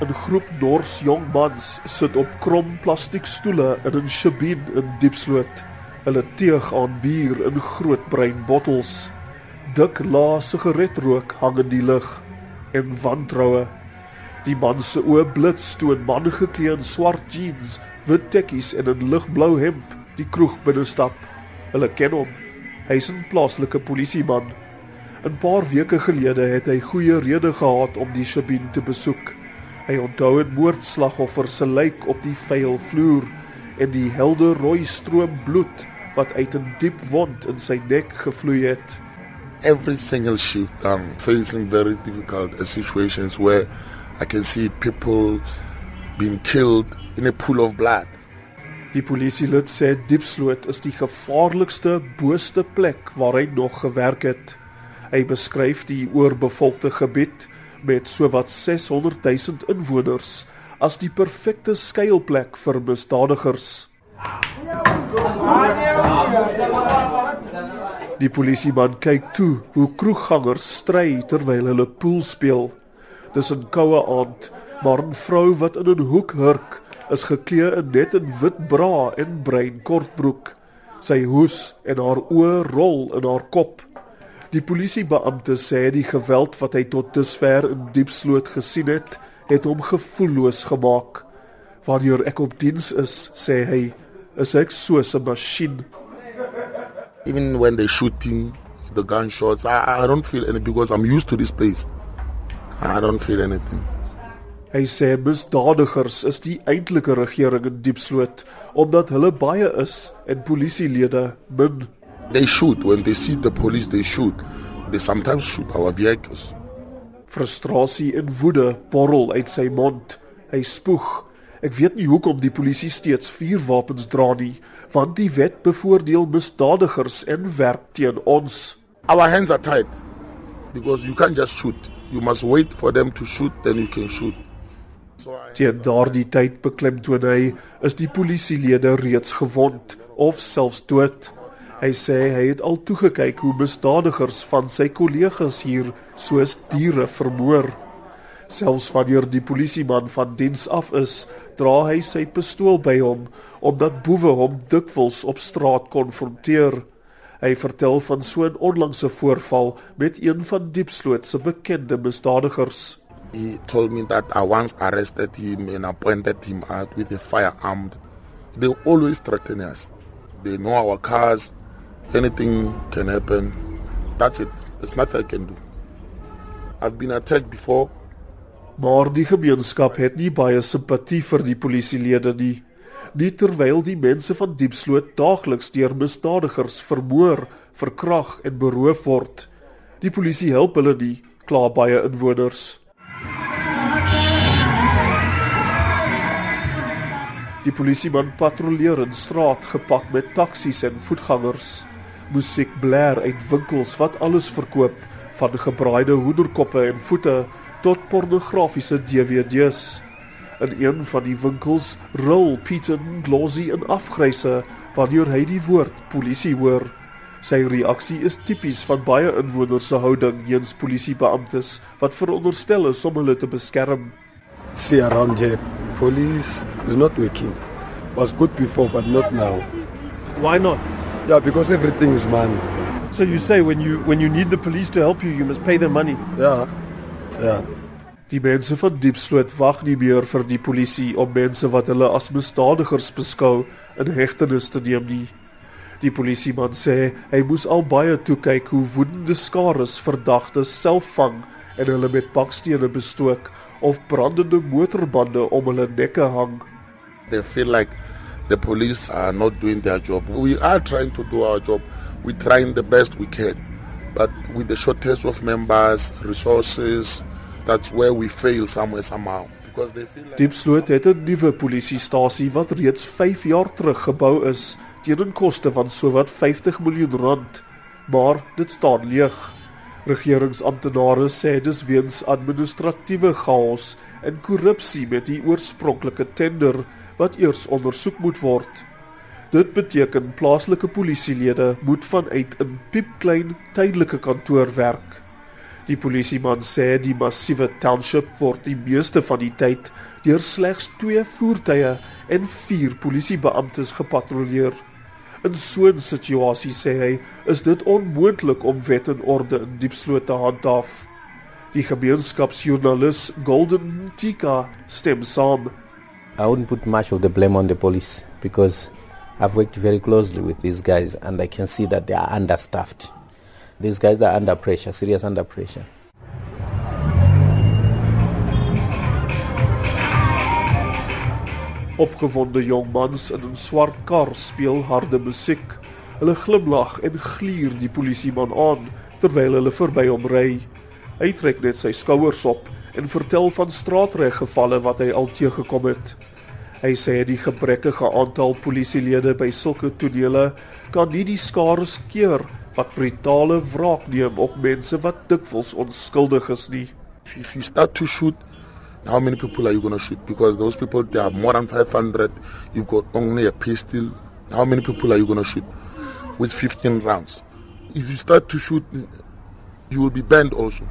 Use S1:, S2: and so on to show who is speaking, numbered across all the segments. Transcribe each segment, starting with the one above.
S1: 'n Groep Nors jong mans sit op krom plastiekstoele in 'n shebeen in Diepsloot. Hulle teeg aan bier in groot bruin bottels. Dik lae sigaretrook hang in die lug en wantroue. Die man se oë blits toe 'n man geklee in swart jeans, wit tekkies en 'n ligblou hemp die kroeg binne stap. Hulle ken hom. Hy's 'n plaaslike polisieman. 'n Paar weke gelede het hy goeie rede gehad om die shebeen te besoek. Hy onthou 'n moordslagoffer se lyk op die vuil vloer en die helder rooi stroom bloed wat uit 'n diep wond in sy nek gevloei het.
S2: Every single shift I'm facing very difficult situations where I can see people being killed in a pool of blood.
S1: Die polisie lid sê Diepsloot is die gevaarlikste, booste plek waar hy nog gewerk het. Hy beskryf die oorbevolkte gebied met sowat 600 000 inwoners as die perfekte skuilplek vir misdadigers. Die polisieman kyk toe hoe kroeggangers stry terwyl hulle pool speel. Dis 'n koue aand, maar 'n vrou wat in 'n hoek hurk, is geklee in net 'n wit bra en bruin kortbroek. Sy hoes en haar oë rol in haar kop. Die polisiebeampte sê die geweld wat hy tot dusver in Diepsloot gesien het, het hom gevoelloos gemaak. Wanneer ek op diens is, sê hy, is ek soos 'n masjien.
S2: Even when they shooting the gunshots, I, I don't feel any because I'm used to this place. I don't feel anything.
S1: Hy sê misdadigers is die eintlike regering in Diepsloot omdat hulle baie is en polisielede min
S2: They shoot when they see the police. They shoot. They sometimes shoot our vehicles.
S1: Frustrasie en woede borrel uit sy mond. Hy spoeg. Ek weet nie hoekom die polisie steeds vuurwapens dra nie, want die wet bevoordeel misdadigers en werk teen ons.
S2: Our hands are tied because you can't just shoot. You must wait for them to shoot then you can shoot.
S1: So teen daardie tyd beklemtoon hy is die polisielede reeds gewond of selfs dood. Hy sê hy het al toegekyk hoe misdadigers van sy kollegas hier soos diere vermoor. Selfs wanneer die polisieman van diens af is, dra hy sy pistool by hom omdat boewe hom dikwels op straat konfronteer. Hy vertel van so 'n onlangse voorval met een van Diepsloot se bekende misdadigers.
S2: He told me that I once arrested him and appointed him out with a firearm. They always threaten us. They know our cars, anything can happen. That's it. There's nothing I can do. I've been attacked before.
S1: Maar die gemeenskap het nie baie simpatie vir die polisielede nie. Nie terwyl die mense van Diepsloot daagliks deur misdadigers vermoor, verkrag en beroof word. Die polisie help hulle nie, kla baie inwoners. Die polisieman patrolleer in straat gepak met taksies en voetgangers musiek blaar uit winkels wat alles verkoop van gebraaide hoenderkoppe en voete tot pornografiese DVD's. In een van die winkels rol Pieter Glossy in afgryse wanneer hy die woord polisie hoor. Sy reaksie is tipies van baie inwoners se houding teenoor polisiebeamptes wat veronderstel is om hulle te beskerm.
S3: See around here, police is not working. Was good before but not now.
S1: Why not?
S3: Yeah, because everything is money.
S1: So you say when you when you need the police to help you, you must pay them money.
S3: Yeah. Yeah.
S1: Die mense van Diepsloot wag nie meer vir die polisie om mense wat hulle as misdadigers beskou in hegtenis te neem nie. Die polisieman sê hy moes al baie toe kyk hoe woedende skares verdagtes self vang en hulle met bakstene bestook of brandende motorbande om hulle nekke hang.
S2: They feel like the police are not doing their job. We are trying to do our job. We're trying the best we can. But with the shortage of members, resources, that's where we fail somewhere somehow. Because they feel like
S1: Diepsloot het 'n nuwe polisiestasie wat reeds 5 jaar terug gebou is teen 'n koste van sowat 50 miljoen rand, maar dit staan leeg. Regeringsamptenare sê dis weens administratiewe chaos en korrupsie met die oorspronklike tender wat eers ondersoek moet word. Dit beteken plaaslike polisielede moet vanuit 'n piepklein tydelike kantoor werk. Die polisieman sê die massiewe township word die meeste van die tyd deur slegs 2 voertuie en 4 polisiebeamptes gepatrolleer. In so 'n situasie sê hy, is dit onmoontlik om wet en orde in Diepsloot te handhaaf. Die gemeenskapsjoernalis Golden Tika stem saam.
S4: I wouldn't put much of the blame on the police because I've worked very closely with these guys and I can see that they are understaffed. These guys are under pressure, serious under pressure.
S1: Opgewonde jong mans in 'n swart kar speel harde musiek. Hulle glimlag en gluur die polisieman aan terwyl hulle verby hom ry. Hy trek net sy skouers op en vertel van straatreggevalle wat hy al teëgekom het. Hy sê die gebrekkige aantal polisielede by sulke tonele kan nie die skares keer wat brutale wraak neem op mense wat dikwels onskuldig is nie.
S2: If you start to shoot how many people are you going to shoot? Because those people, there are more than 500. You've got only a pistol. How many people are you going to shoot? With 15 rounds. If you start to shoot, you will be banned also.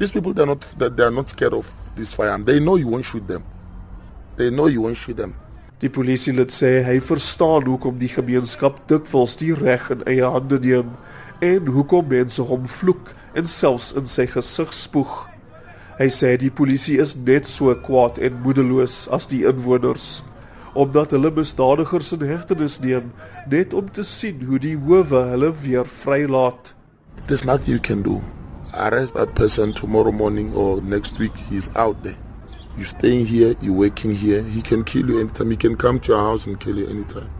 S2: These people, they're not, they're not scared of this fire and they know you won't shoot them. They know you won't shoot them.
S1: Die polisie lid sê hy verstaan hoekom die gemeenskap dikwels die reg in eie hande neem en hoekom mense hom vloek en selfs in sy gesig spoeg. Hy sê die polisie is net so kwaad en moedeloos as die inwoners omdat hulle misdadigers in hegtenis neem net om te sien hoe die howe hulle weer vrylaat.
S2: There's nothing you can do. Arrest that person tomorrow morning or next week he's out there. You staying here, you working here, he can kill you anytime. He can come to your house and kill you anytime.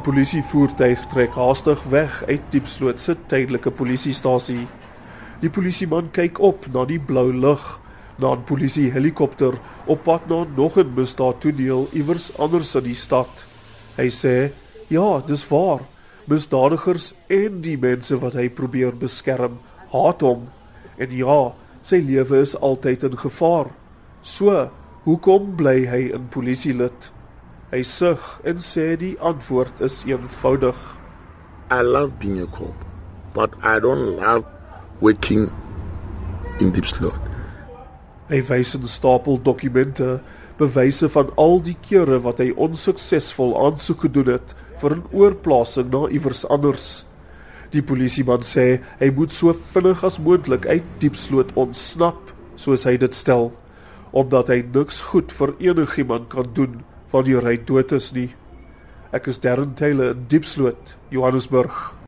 S1: Polisievoertuig trek haastig weg uit Diepsloot se tydelike polisiestasie. Die polisieman kyk op na die blou lug, na 'n polisiehelikopter op pad na nog 'n misdaadtoneel iewers anders in die stad. Hy sê: "Ja, dis waar. Misdadigers en die mense wat hy probeer beskerm, haat hom. En ja, sy lewe is altyd in gevaar. So, hoekom bly hy 'n polisielid?" Hy sug en sê die antwoord is eenvoudig.
S2: I love being a cop, but I don't love working in deep slot.
S1: Hy wys 'n stapel dokumente, bewyse van al die kere wat hy onsuksesvol aansoek gedoen het vir 'n oorplasing na iewers anders. Die polisieman sê hy moet so vinnig as moontlik uit diepsloot ontsnap, soos hy dit stel, omdat hy niks goed vir enigiemand kan doen wanneer hy dood is nie. Ek is Darren Taylor in Diepsloot, Johannesburg.